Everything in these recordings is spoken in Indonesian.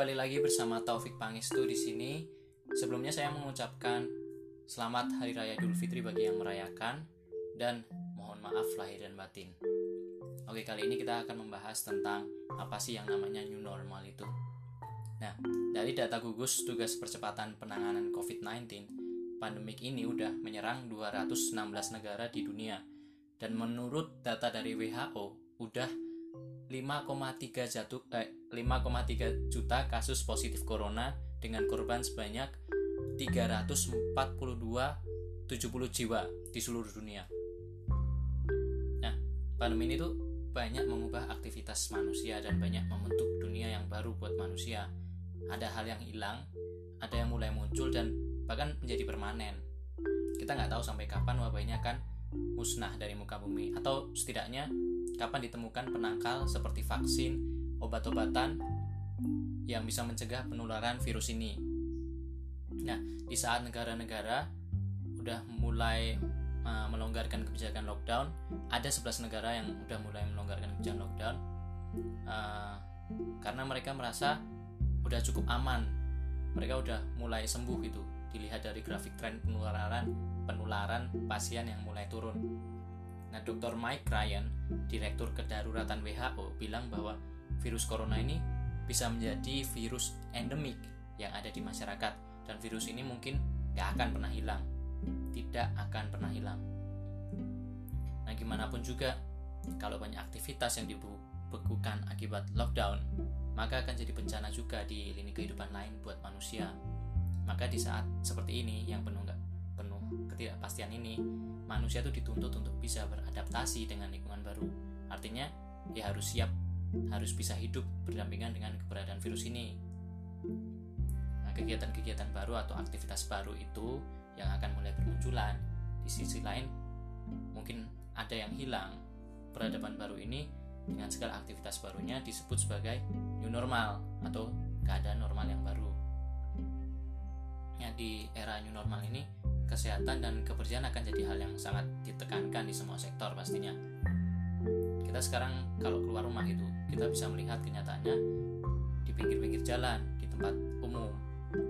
balik lagi bersama Taufik Pangestu di sini. Sebelumnya saya mengucapkan selamat Hari Raya Idul Fitri bagi yang merayakan dan mohon maaf lahir dan batin. Oke, kali ini kita akan membahas tentang apa sih yang namanya new normal itu. Nah, dari data gugus tugas percepatan penanganan COVID-19, pandemik ini udah menyerang 216 negara di dunia. Dan menurut data dari WHO, udah 5,3 jatuh eh, 5,3 juta kasus positif corona dengan korban sebanyak 342 70 jiwa di seluruh dunia. Nah, pandemi ini tuh banyak mengubah aktivitas manusia dan banyak membentuk dunia yang baru buat manusia. Ada hal yang hilang, ada yang mulai muncul dan bahkan menjadi permanen. Kita nggak tahu sampai kapan wabah ini akan musnah dari muka bumi atau setidaknya kapan ditemukan penangkal seperti vaksin, obat-obatan yang bisa mencegah penularan virus ini. Nah, di saat negara-negara udah mulai uh, melonggarkan kebijakan lockdown, ada 11 negara yang udah mulai melonggarkan kebijakan lockdown uh, karena mereka merasa udah cukup aman. Mereka udah mulai sembuh gitu. Dilihat dari grafik tren penularan penularan pasien yang mulai turun. Nah, Dr. Mike Ryan, Direktur Kedaruratan WHO, bilang bahwa virus corona ini bisa menjadi virus endemik yang ada di masyarakat dan virus ini mungkin gak akan pernah hilang. Tidak akan pernah hilang. Nah, gimana pun juga, kalau banyak aktivitas yang dibekukan akibat lockdown, maka akan jadi bencana juga di lini kehidupan lain buat manusia. Maka di saat seperti ini yang penuh ketidakpastian ini, manusia itu dituntut untuk bisa beradaptasi dengan lingkungan baru. Artinya, dia harus siap, harus bisa hidup berdampingan dengan keberadaan virus ini. Nah, kegiatan-kegiatan baru atau aktivitas baru itu yang akan mulai bermunculan. Di sisi lain, mungkin ada yang hilang. Peradaban baru ini dengan segala aktivitas barunya disebut sebagai new normal atau keadaan normal yang baru. Ya, di era new normal ini kesehatan dan kebersihan akan jadi hal yang sangat ditekankan di semua sektor pastinya. Kita sekarang kalau keluar rumah itu, kita bisa melihat kenyataannya di pinggir-pinggir jalan, di tempat umum,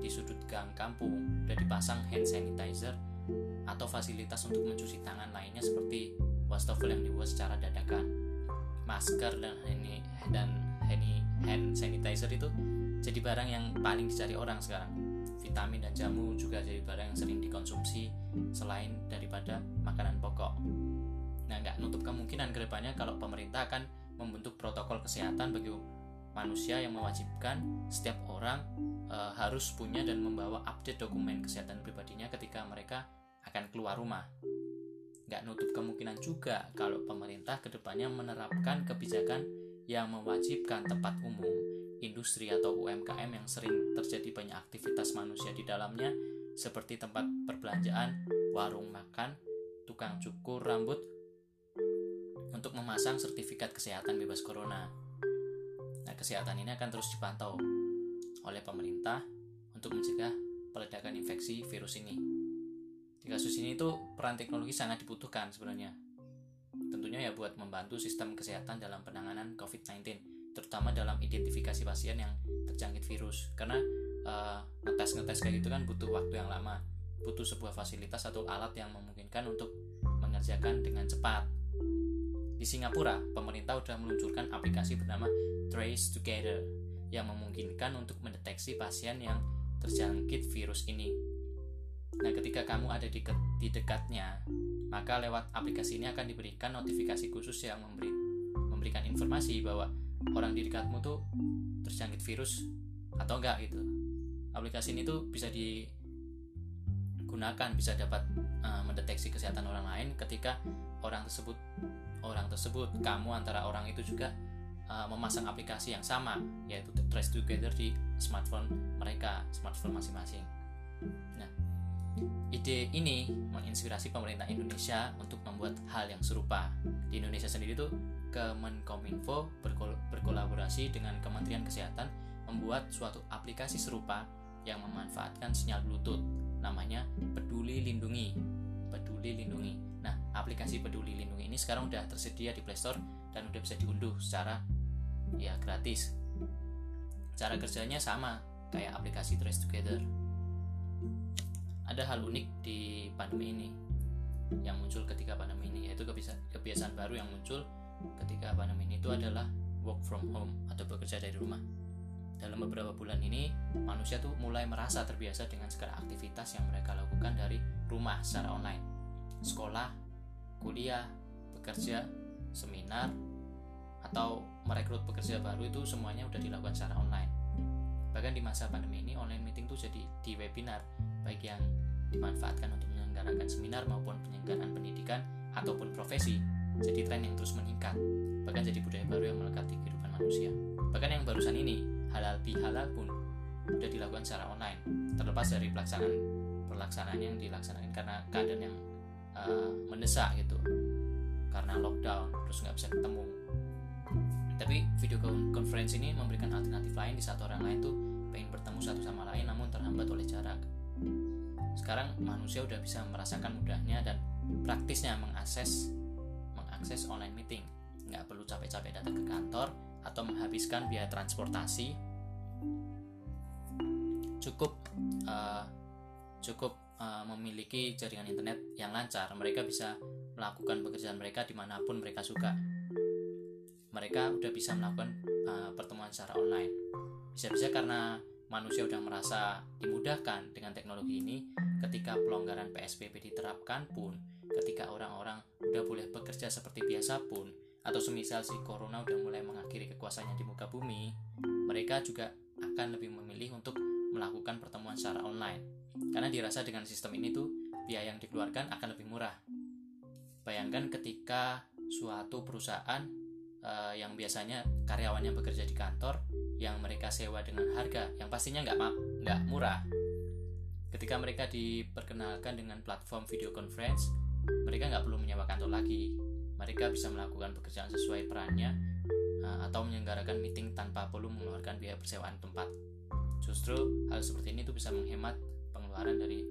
di sudut gang kampung, sudah dipasang hand sanitizer atau fasilitas untuk mencuci tangan lainnya seperti wastafel yang dibuat secara dadakan. Masker dan ini dan hand sanitizer itu jadi barang yang paling dicari orang sekarang vitamin dan jamu juga jadi barang yang sering dikonsumsi selain daripada makanan pokok. Nah, nggak nutup kemungkinan ke depannya kalau pemerintah akan membentuk protokol kesehatan bagi manusia yang mewajibkan setiap orang e, harus punya dan membawa update dokumen kesehatan pribadinya ketika mereka akan keluar rumah. Nggak nutup kemungkinan juga kalau pemerintah ke depannya menerapkan kebijakan yang mewajibkan tempat umum industri atau UMKM yang sering terjadi banyak aktivitas manusia di dalamnya seperti tempat perbelanjaan, warung makan, tukang cukur rambut untuk memasang sertifikat kesehatan bebas corona. Nah, kesehatan ini akan terus dipantau oleh pemerintah untuk mencegah peledakan infeksi virus ini. Di kasus ini itu peran teknologi sangat dibutuhkan sebenarnya. Tentunya ya buat membantu sistem kesehatan dalam penanganan COVID-19 terutama dalam identifikasi pasien yang terjangkit virus. Karena uh, ngetes ngetes kayak gitu kan butuh waktu yang lama. Butuh sebuah fasilitas atau alat yang memungkinkan untuk mengerjakan dengan cepat. Di Singapura pemerintah sudah meluncurkan aplikasi bernama Trace Together yang memungkinkan untuk mendeteksi pasien yang terjangkit virus ini. Nah ketika kamu ada di, di dekatnya maka lewat aplikasi ini akan diberikan notifikasi khusus yang memberi, memberikan informasi bahwa orang di dekatmu tuh terjangkit virus atau enggak gitu aplikasi ini tuh bisa digunakan bisa dapat uh, mendeteksi kesehatan orang lain ketika orang tersebut orang tersebut kamu antara orang itu juga uh, memasang aplikasi yang sama yaitu Trace Together di smartphone mereka smartphone masing-masing nah Ide ini menginspirasi pemerintah Indonesia untuk membuat hal yang serupa. Di Indonesia sendiri tuh Kemenkominfo berkol berkolaborasi dengan Kementerian Kesehatan membuat suatu aplikasi serupa yang memanfaatkan sinyal Bluetooth. Namanya Peduli Lindungi. Peduli Lindungi. Nah, aplikasi Peduli Lindungi ini sekarang udah tersedia di Play Store dan udah bisa diunduh secara ya gratis. cara kerjanya sama kayak aplikasi Trace Together ada hal unik di pandemi ini yang muncul ketika pandemi ini yaitu kebiasaan baru yang muncul ketika pandemi ini itu adalah work from home atau bekerja dari rumah. Dalam beberapa bulan ini manusia tuh mulai merasa terbiasa dengan segala aktivitas yang mereka lakukan dari rumah secara online. Sekolah kuliah bekerja seminar atau merekrut pekerja baru itu semuanya udah dilakukan secara online. Bahkan di masa pandemi ini online meeting tuh jadi di webinar baik yang dimanfaatkan untuk menyelenggarakan seminar maupun penyelenggaraan pendidikan ataupun profesi jadi tren yang terus meningkat bahkan jadi budaya baru yang melekat di kehidupan manusia. Bahkan yang barusan ini halal bihalal pun sudah dilakukan secara online terlepas dari pelaksanaan pelaksanaan yang dilaksanakan karena keadaan yang uh, mendesak gitu karena lockdown terus nggak bisa ketemu. Tapi video conference ini memberikan alternatif lain di satu orang lain tuh pengen bertemu satu sama lain namun terhambat oleh jarak. Sekarang manusia udah bisa merasakan mudahnya dan praktisnya mengakses mengakses online meeting. Nggak perlu capek-capek datang ke kantor atau menghabiskan biaya transportasi. Cukup uh, cukup uh, memiliki jaringan internet yang lancar. Mereka bisa melakukan pekerjaan mereka di mana pun mereka suka. Mereka udah bisa melakukan uh, pertemuan secara online. Bisa-bisa karena manusia udah merasa dimudahkan dengan teknologi ini ketika pelonggaran PSBB diterapkan pun ketika orang-orang udah boleh bekerja seperti biasa pun atau semisal si corona udah mulai mengakhiri kekuasaannya di muka bumi, mereka juga akan lebih memilih untuk melakukan pertemuan secara online. Karena dirasa dengan sistem ini tuh biaya yang dikeluarkan akan lebih murah. Bayangkan ketika suatu perusahaan uh, yang biasanya karyawannya bekerja di kantor yang mereka sewa dengan harga yang pastinya nggak nggak murah. Ketika mereka diperkenalkan dengan platform video conference, mereka nggak perlu menyewa kantor lagi, mereka bisa melakukan pekerjaan sesuai perannya uh, atau menyelenggarakan meeting tanpa perlu mengeluarkan biaya persewaan tempat. Justru hal seperti ini tuh bisa menghemat pengeluaran dari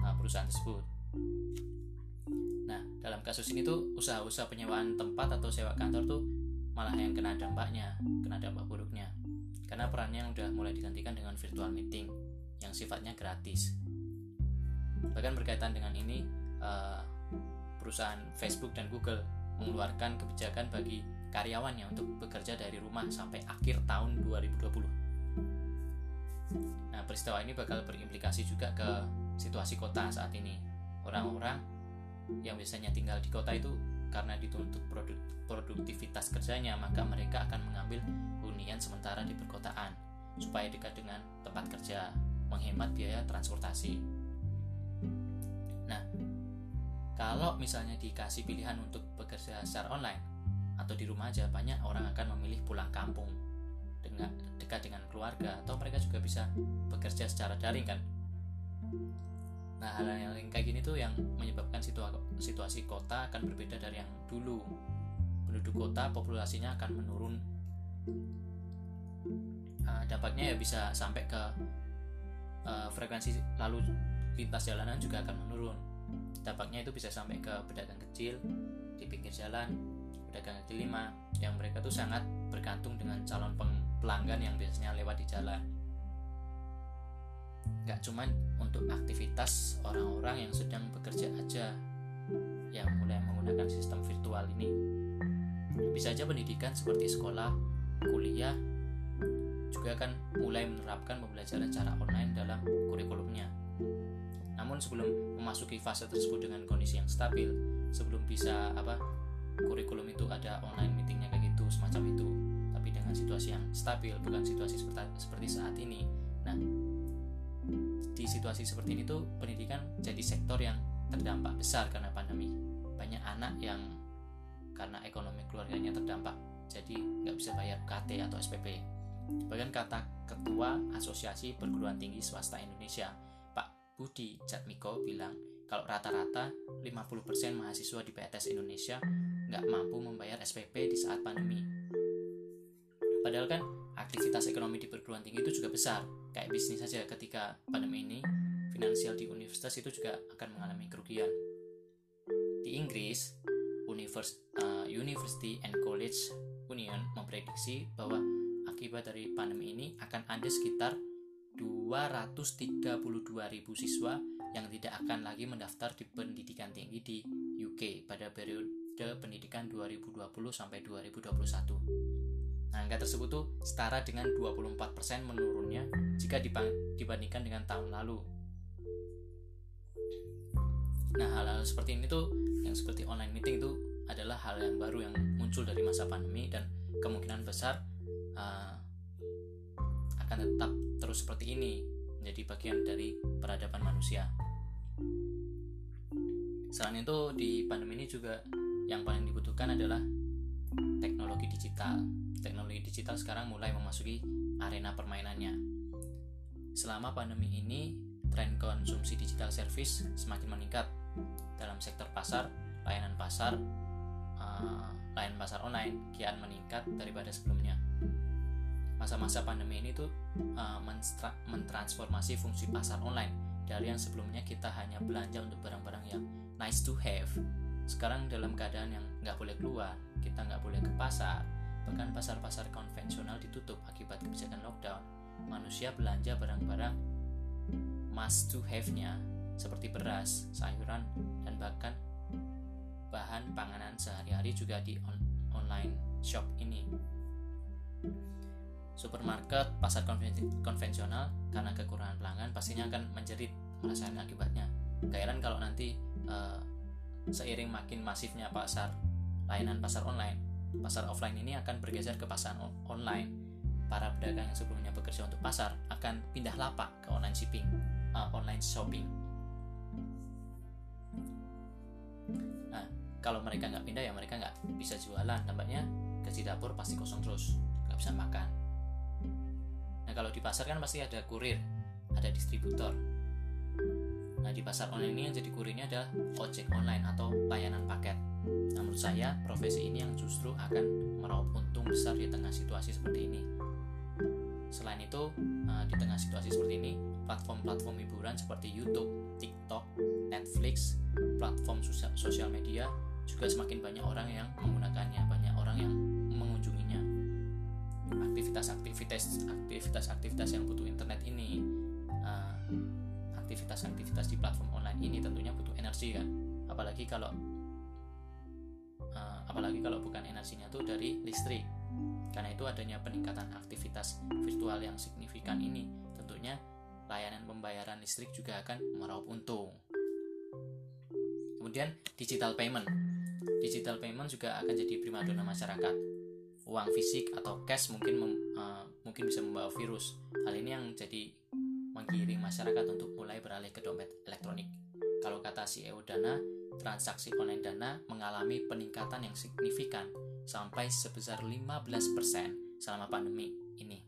uh, perusahaan tersebut. Nah, dalam kasus ini tuh usaha-usaha penyewaan tempat atau sewa kantor tuh malah yang kena dampaknya, kena dampak buruknya. Karena perannya udah mulai digantikan dengan virtual meeting yang sifatnya gratis. Bahkan berkaitan dengan ini, uh, perusahaan Facebook dan Google mengeluarkan kebijakan bagi karyawannya untuk bekerja dari rumah sampai akhir tahun 2020. Nah, peristiwa ini bakal berimplikasi juga ke situasi kota saat ini. Orang-orang yang biasanya tinggal di kota itu karena dituntut produk, produktivitas kerjanya, maka mereka akan mengambil hunian sementara di perkotaan supaya dekat dengan tempat kerja, menghemat biaya transportasi. Kalau misalnya dikasih pilihan untuk bekerja secara online atau di rumah aja, banyak orang akan memilih pulang kampung dengan dekat dengan keluarga atau mereka juga bisa bekerja secara daring kan. Nah, hal yang kayak gini tuh yang menyebabkan situasi, situasi kota akan berbeda dari yang dulu. Penduduk kota populasinya akan menurun. Nah, dampaknya ya bisa sampai ke uh, frekuensi lalu lintas jalanan juga akan menurun Dampaknya itu bisa sampai ke pedagang kecil di pinggir jalan, pedagang kaki lima yang mereka tuh sangat bergantung dengan calon pelanggan yang biasanya lewat di jalan. Gak cuman untuk aktivitas orang-orang yang sedang bekerja aja yang mulai menggunakan sistem virtual ini. Bisa aja pendidikan seperti sekolah, kuliah, juga akan mulai menerapkan pembelajaran secara online dalam kurikulumnya. Namun sebelum memasuki fase tersebut dengan kondisi yang stabil, sebelum bisa apa kurikulum itu ada online meetingnya kayak gitu semacam itu, tapi dengan situasi yang stabil bukan situasi seperti seperti saat ini. Nah, di situasi seperti ini tuh pendidikan jadi sektor yang terdampak besar karena pandemi. Banyak anak yang karena ekonomi keluarganya terdampak jadi nggak bisa bayar UKT atau SPP. Bahkan kata Ketua Asosiasi Perguruan Tinggi Swasta Indonesia Budi Jatmiko bilang kalau rata-rata 50% mahasiswa di PTS Indonesia nggak mampu membayar SPP di saat pandemi. Padahal kan aktivitas ekonomi di perguruan tinggi itu juga besar, kayak bisnis saja ketika pandemi ini, finansial di universitas itu juga akan mengalami kerugian. Di Inggris, Univers, uh, University and College Union memprediksi bahwa akibat dari pandemi ini akan ada sekitar 232.000 siswa yang tidak akan lagi mendaftar di pendidikan tinggi di UK pada periode pendidikan 2020 sampai 2021. Nah, angka tersebut tuh setara dengan 24% menurunnya jika dibandingkan dengan tahun lalu. Nah, hal-hal seperti ini tuh yang seperti online meeting itu adalah hal yang baru yang muncul dari masa pandemi dan kemungkinan besar uh, akan tetap terus seperti ini menjadi bagian dari peradaban manusia. Selain itu di pandemi ini juga yang paling dibutuhkan adalah teknologi digital. Teknologi digital sekarang mulai memasuki arena permainannya. Selama pandemi ini, tren konsumsi digital service semakin meningkat dalam sektor pasar, layanan pasar, uh, layanan pasar online kian meningkat daripada sebelumnya. Masa-masa pandemi ini tuh uh, mentransformasi fungsi pasar online. Dari yang sebelumnya kita hanya belanja untuk barang-barang yang nice to have sekarang dalam keadaan yang nggak boleh keluar kita nggak boleh ke pasar. Bahkan pasar-pasar konvensional ditutup akibat kebijakan lockdown. Manusia belanja barang-barang must to have-nya seperti beras, sayuran, dan bahkan bahan panganan sehari-hari juga di on online shop ini. Supermarket, pasar konvensional karena kekurangan pelanggan pastinya akan menjerit merasakan akibatnya. Gairan kalau nanti uh, seiring makin masifnya pasar layanan pasar online, pasar offline ini akan bergeser ke pasar online. Para pedagang yang sebelumnya bekerja untuk pasar akan pindah lapak ke online shipping, uh, online shopping. Nah, kalau mereka nggak pindah ya mereka nggak bisa jualan, tampaknya gaji dapur pasti kosong terus, nggak bisa makan. Nah, kalau di pasar kan pasti ada kurir, ada distributor, Nah di pasar online ini yang jadi kurirnya adalah ojek online atau layanan paket. Nah menurut saya profesi ini yang justru akan meraup untung besar di tengah situasi seperti ini. Selain itu, eh, di tengah situasi seperti ini, platform-platform hiburan seperti YouTube, TikTok, Netflix, platform sosial media juga semakin banyak orang yang menggunakannya, banyak orang yang. Aktivitas-aktivitas aktivitas-aktivitas yang butuh internet ini uh, aktivitas-aktivitas di platform online ini tentunya butuh energi kan? Apalagi kalau uh, apalagi kalau bukan energinya tuh dari listrik. Karena itu adanya peningkatan aktivitas virtual yang signifikan ini. Tentunya layanan pembayaran listrik juga akan meraup untung. Kemudian digital payment. Digital payment juga akan jadi primadona masyarakat uang fisik atau cash mungkin mem, uh, mungkin bisa membawa virus hal ini yang jadi menggiring masyarakat untuk mulai beralih ke dompet elektronik. Kalau kata CEO Dana, transaksi online Dana mengalami peningkatan yang signifikan sampai sebesar 15% selama pandemi ini.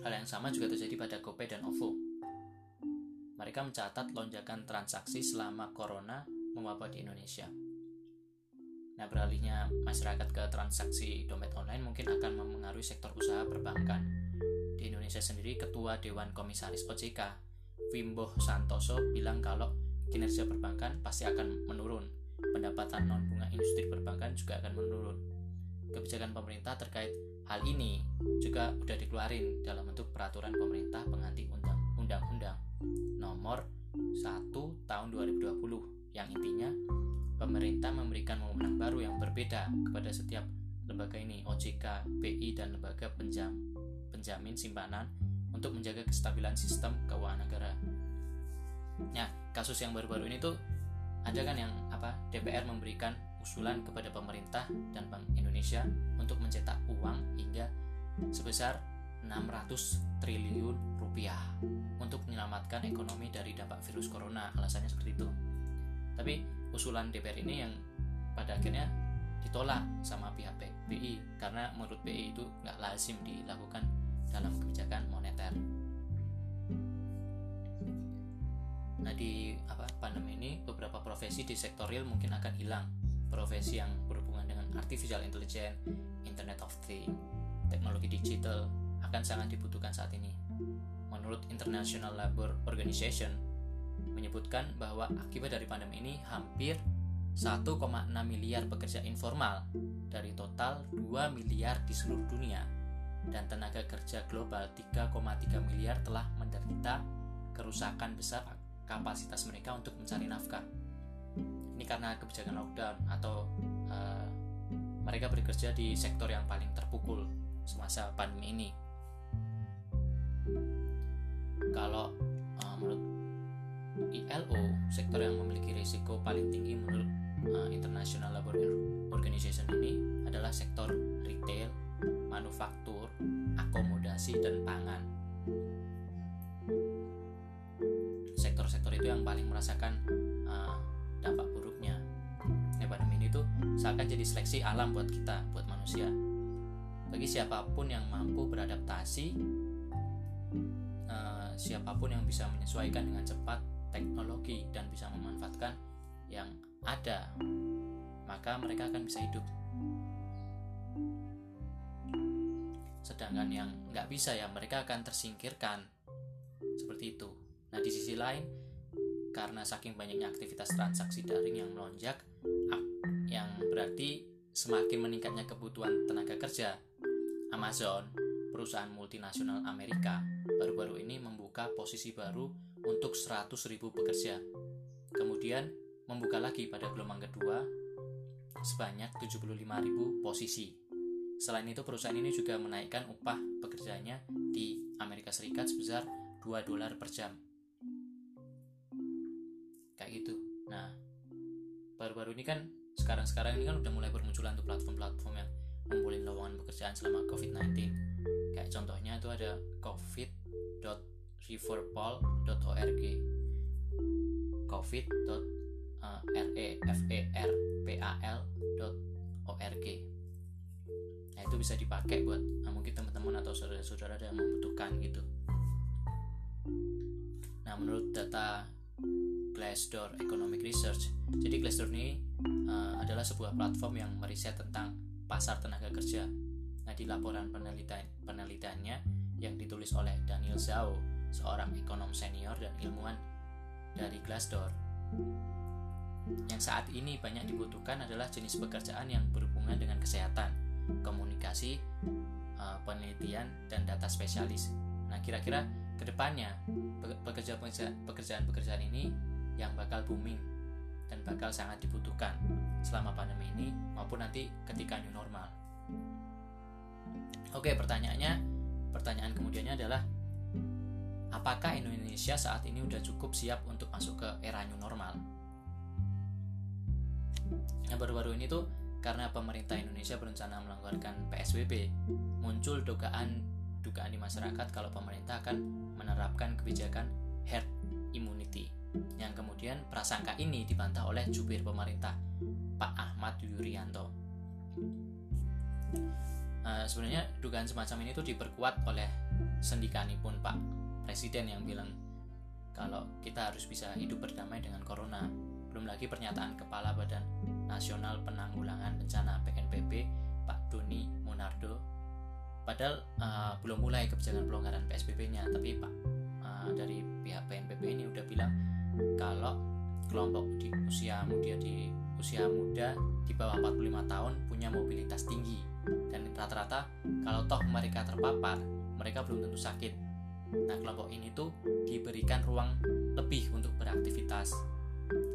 Hal yang sama juga terjadi pada GoPay dan OVO. Mereka mencatat lonjakan transaksi selama corona mewabah di Indonesia. Nah, beralihnya masyarakat ke transaksi dompet online mungkin akan mempengaruhi sektor usaha perbankan. Di Indonesia sendiri Ketua Dewan Komisaris OJK Wimbo Santoso bilang kalau kinerja perbankan pasti akan menurun. Pendapatan non bunga industri perbankan juga akan menurun. Kebijakan pemerintah terkait hal ini juga sudah dikeluarin dalam bentuk peraturan pemerintah pengganti undang-undang. Nomor 1 tahun 2020 yang intinya pemerintah memberikan wewenang baru yang berbeda kepada setiap lembaga ini OJK, BI dan lembaga penjam penjamin simpanan untuk menjaga kestabilan sistem keuangan negara. Nah, kasus yang baru-baru ini tuh ada kan yang apa DPR memberikan usulan kepada pemerintah dan Bank Indonesia untuk mencetak uang hingga sebesar 600 triliun rupiah untuk menyelamatkan ekonomi dari dampak virus corona alasannya seperti itu tapi usulan DPR ini yang pada akhirnya ditolak sama pihak BI karena menurut BI itu nggak lazim dilakukan dalam kebijakan moneter. Nah di apa pandemi ini beberapa profesi di sektor real mungkin akan hilang. Profesi yang berhubungan dengan artificial intelligence, Internet of Things, teknologi digital akan sangat dibutuhkan saat ini. Menurut International Labour Organization menyebutkan bahwa akibat dari pandemi ini hampir 1,6 miliar pekerja informal dari total 2 miliar di seluruh dunia dan tenaga kerja global 3,3 miliar telah menderita kerusakan besar kapasitas mereka untuk mencari nafkah. Ini karena kebijakan lockdown atau uh, mereka bekerja di sektor yang paling terpukul semasa pandemi ini. Kalau ILO, sektor yang memiliki risiko paling tinggi menurut uh, International Labour Organization ini adalah sektor retail, manufaktur, akomodasi, dan pangan. Sektor-sektor itu yang paling merasakan uh, dampak buruknya. Ya, pandemi ini tuh seakan jadi seleksi alam buat kita, buat manusia. Bagi siapa pun yang mampu beradaptasi, uh, siapa pun yang bisa menyesuaikan dengan cepat teknologi dan bisa memanfaatkan yang ada, maka mereka akan bisa hidup. Sedangkan yang nggak bisa ya mereka akan tersingkirkan seperti itu. Nah di sisi lain, karena saking banyaknya aktivitas transaksi daring yang melonjak, yang berarti semakin meningkatnya kebutuhan tenaga kerja, Amazon, perusahaan multinasional Amerika, baru-baru ini membuka posisi baru untuk 100.000 pekerja. Kemudian membuka lagi pada gelombang kedua sebanyak 75.000 posisi. Selain itu perusahaan ini juga menaikkan upah pekerjanya di Amerika Serikat sebesar 2 dolar per jam. Kayak gitu. Nah, baru-baru ini kan sekarang-sekarang ini kan udah mulai bermunculan tuh platform-platform yang ngumpulin lowongan pekerjaan selama COVID-19. Kayak contohnya itu ada covid.riverpal.org covid.riverpal uh, r e f e r p a l org. Nah itu bisa dipakai buat nah, mungkin teman-teman atau saudara-saudara yang membutuhkan gitu. Nah menurut data Glassdoor Economic Research jadi Glassdoor ini uh, adalah sebuah platform yang meriset tentang pasar tenaga kerja. Nah di laporan penelitian penelitiannya yang ditulis oleh Daniel Zhao seorang ekonom senior dan ilmuwan dari Glassdoor yang saat ini banyak dibutuhkan adalah jenis pekerjaan yang berhubungan dengan kesehatan, komunikasi, eh, penelitian, dan data spesialis. Nah, kira-kira ke depannya pekerjaan-pekerjaan ini yang bakal booming dan bakal sangat dibutuhkan selama pandemi ini maupun nanti ketika new normal. Oke, pertanyaannya, pertanyaan kemudiannya adalah apakah Indonesia saat ini sudah cukup siap untuk masuk ke era new normal? Nah baru-baru ini tuh karena pemerintah Indonesia berencana melonggarkan PSBB, muncul dugaan dugaan di masyarakat kalau pemerintah akan menerapkan kebijakan herd immunity yang kemudian prasangka ini dibantah oleh jubir pemerintah Pak Ahmad Yuryanto. Uh, sebenarnya dugaan semacam ini tuh diperkuat oleh sendikani pun Pak Presiden yang bilang kalau kita harus bisa hidup berdamai dengan corona. Belum lagi pernyataan Kepala Badan Nasional Penanggulangan Bencana BNPB Pak Doni Monardo. Padahal uh, belum mulai kebijakan pelonggaran PSBB-nya tapi Pak uh, dari pihak BNPB ini udah bilang kalau kelompok di usia muda di usia muda di bawah 45 tahun punya mobilitas tinggi. Dan rata-rata kalau toh mereka terpapar mereka belum tentu sakit nah kelompok ini tuh diberikan ruang lebih untuk beraktivitas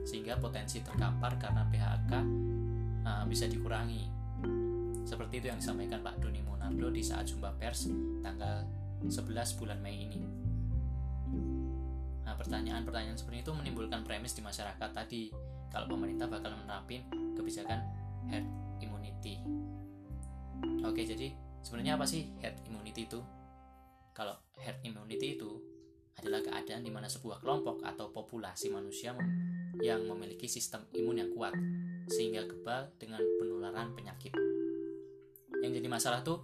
sehingga potensi terkapar karena PHK uh, eh, bisa dikurangi. Seperti itu yang disampaikan Pak Doni Monardo di saat jumpa pers tanggal 11 bulan Mei ini. Nah, pertanyaan-pertanyaan seperti itu menimbulkan premis di masyarakat tadi kalau pemerintah bakal menerapin kebijakan herd immunity. Oke, jadi sebenarnya apa sih herd immunity itu? Kalau herd immunity itu adalah keadaan di mana sebuah kelompok atau populasi manusia yang memiliki sistem imun yang kuat sehingga kebal dengan penularan penyakit. Yang jadi masalah tuh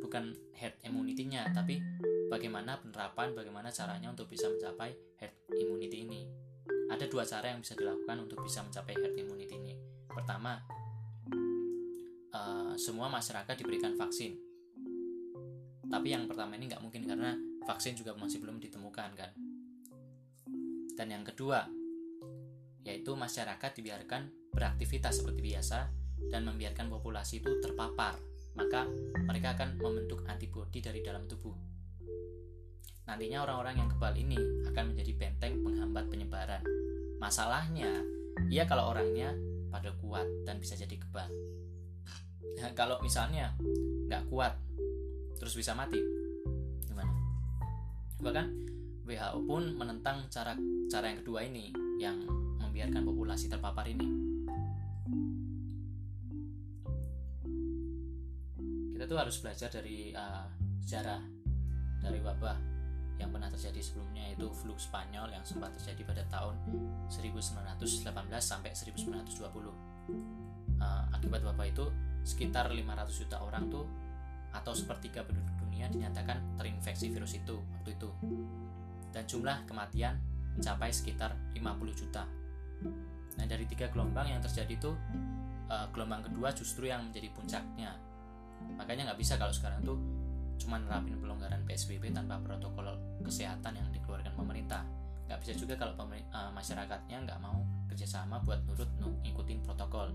bukan herd immunity-nya, tapi bagaimana penerapan, bagaimana caranya untuk bisa mencapai herd immunity ini. Ada dua cara yang bisa dilakukan untuk bisa mencapai herd immunity ini. Pertama, uh, semua masyarakat diberikan vaksin. Tapi yang pertama ini nggak mungkin karena vaksin juga masih belum ditemukan kan. Dan yang kedua, yaitu masyarakat dibiarkan beraktivitas seperti biasa dan membiarkan populasi itu terpapar, maka mereka akan membentuk antibodi dari dalam tubuh. Nantinya orang-orang yang kebal ini akan menjadi benteng penghambat penyebaran. Masalahnya, ia kalau orangnya pada kuat dan bisa jadi kebal. Nah, kalau misalnya nggak kuat, terus bisa mati, gimana? Bahkan WHO pun menentang cara cara yang kedua ini, yang membiarkan populasi terpapar ini. Kita tuh harus belajar dari uh, sejarah dari wabah yang pernah terjadi sebelumnya itu flu Spanyol yang sempat terjadi pada tahun 1918 sampai 1920. Uh, akibat wabah itu sekitar 500 juta orang tuh atau sepertiga penduduk dunia dinyatakan terinfeksi virus itu waktu itu. Dan jumlah kematian mencapai sekitar 50 juta. Nah, dari tiga gelombang yang terjadi itu uh, gelombang kedua justru yang menjadi puncaknya. Makanya nggak bisa kalau sekarang tuh cuma nerapin pelonggaran PSBB tanpa protokol kesehatan yang dikeluarkan pemerintah nggak bisa juga kalau uh, masyarakatnya nggak mau kerjasama buat nurut ngikutin protokol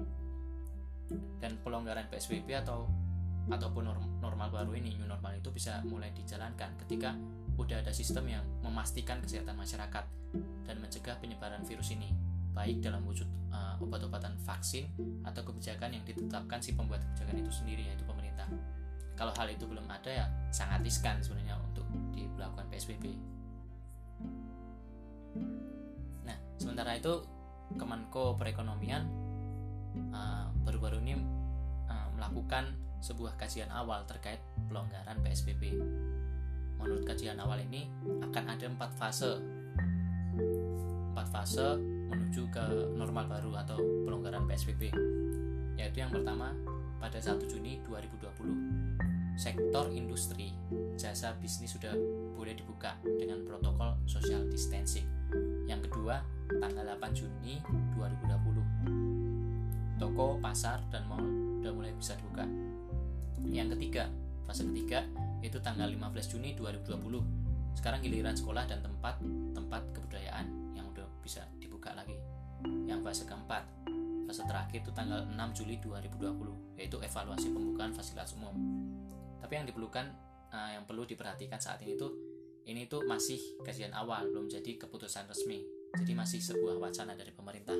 dan pelonggaran PSBB atau ataupun normal baru ini new normal itu bisa mulai dijalankan ketika udah ada sistem yang memastikan kesehatan masyarakat dan mencegah penyebaran virus ini baik dalam wujud uh, obat-obatan vaksin atau kebijakan yang ditetapkan si pembuat kebijakan itu sendiri yaitu pemerintah. Kalau hal itu belum ada ya sangat riskan sebenarnya untuk dilakukan PSBB nah sementara itu Kemenko Perekonomian uh, baru-baru ini uh, melakukan sebuah kajian awal terkait pelonggaran PSBB menurut kajian awal ini akan ada empat fase empat fase menuju ke normal baru atau pelonggaran PSBB yaitu yang pertama pada 1 Juni 2020 sektor industri, jasa bisnis sudah boleh dibuka dengan protokol social distancing. Yang kedua, tanggal 8 Juni 2020. Toko, pasar, dan mall sudah mulai bisa dibuka. Yang ketiga, fase ketiga yaitu tanggal 15 Juni 2020. Sekarang giliran sekolah dan tempat tempat kebudayaan yang udah bisa dibuka lagi. Yang fase keempat, fase terakhir itu tanggal 6 Juli 2020 yaitu evaluasi pembukaan fasilitas umum tapi yang diperlukan uh, yang perlu diperhatikan saat ini tuh ini tuh masih kajian awal belum jadi keputusan resmi jadi masih sebuah wacana dari pemerintah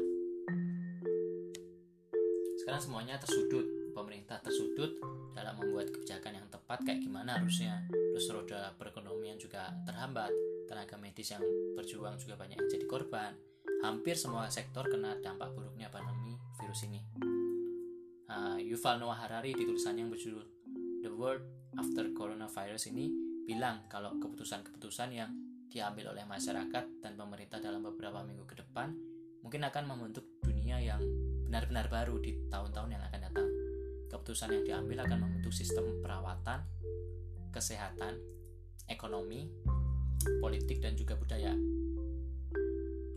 sekarang semuanya tersudut pemerintah tersudut dalam membuat kebijakan yang tepat kayak gimana harusnya. Terus roda perekonomian juga terhambat tenaga medis yang berjuang juga banyak yang jadi korban. Hampir semua sektor kena dampak buruknya pandemi virus ini. Uh, Yuval Noah Harari di tulisannya yang berjudul The World After Coronavirus ini bilang kalau keputusan-keputusan yang diambil oleh masyarakat dan pemerintah dalam beberapa minggu ke depan mungkin akan membentuk dunia yang benar-benar baru di tahun-tahun yang akan datang. Keputusan yang diambil akan membentuk sistem perawatan, kesehatan, ekonomi, politik, dan juga budaya.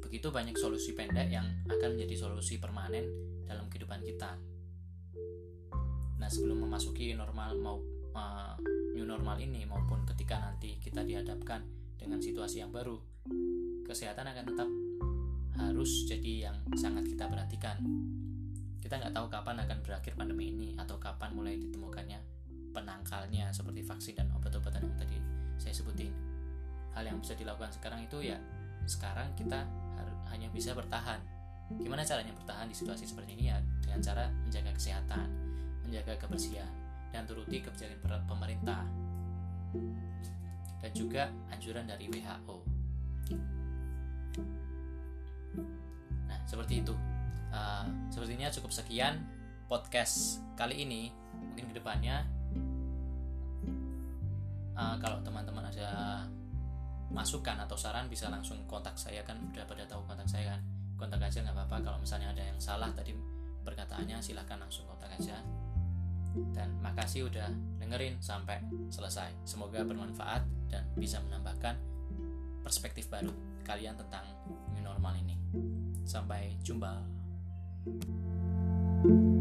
Begitu banyak solusi pendek yang akan menjadi solusi permanen dalam kehidupan kita. Nah, sebelum memasuki normal mau uh, new normal ini maupun ketika nanti kita dihadapkan dengan situasi yang baru, kesehatan akan tetap harus jadi yang sangat kita perhatikan. Kita nggak tahu kapan akan berakhir pandemi ini atau kapan mulai ditemukannya penangkalnya seperti vaksin dan obat-obatan yang tadi saya sebutin. Hal yang bisa dilakukan sekarang itu ya sekarang kita hanya bisa bertahan. Gimana caranya bertahan di situasi seperti ini ya dengan cara menjaga kesehatan, menjaga kebersihan, dan turuti kebijakan pemerintah dan juga anjuran dari WHO. Nah, seperti itu. Uh, sepertinya cukup sekian podcast kali ini. Mungkin ke depannya, uh, kalau teman-teman ada masukan atau saran bisa langsung kontak saya kan udah pada tahu kontak saya kan kontak aja nggak apa-apa kalau misalnya ada yang salah tadi perkataannya silahkan langsung kontak aja dan makasih udah dengerin sampai selesai. Semoga bermanfaat dan bisa menambahkan perspektif baru kalian tentang new normal ini. Sampai jumpa. Thank you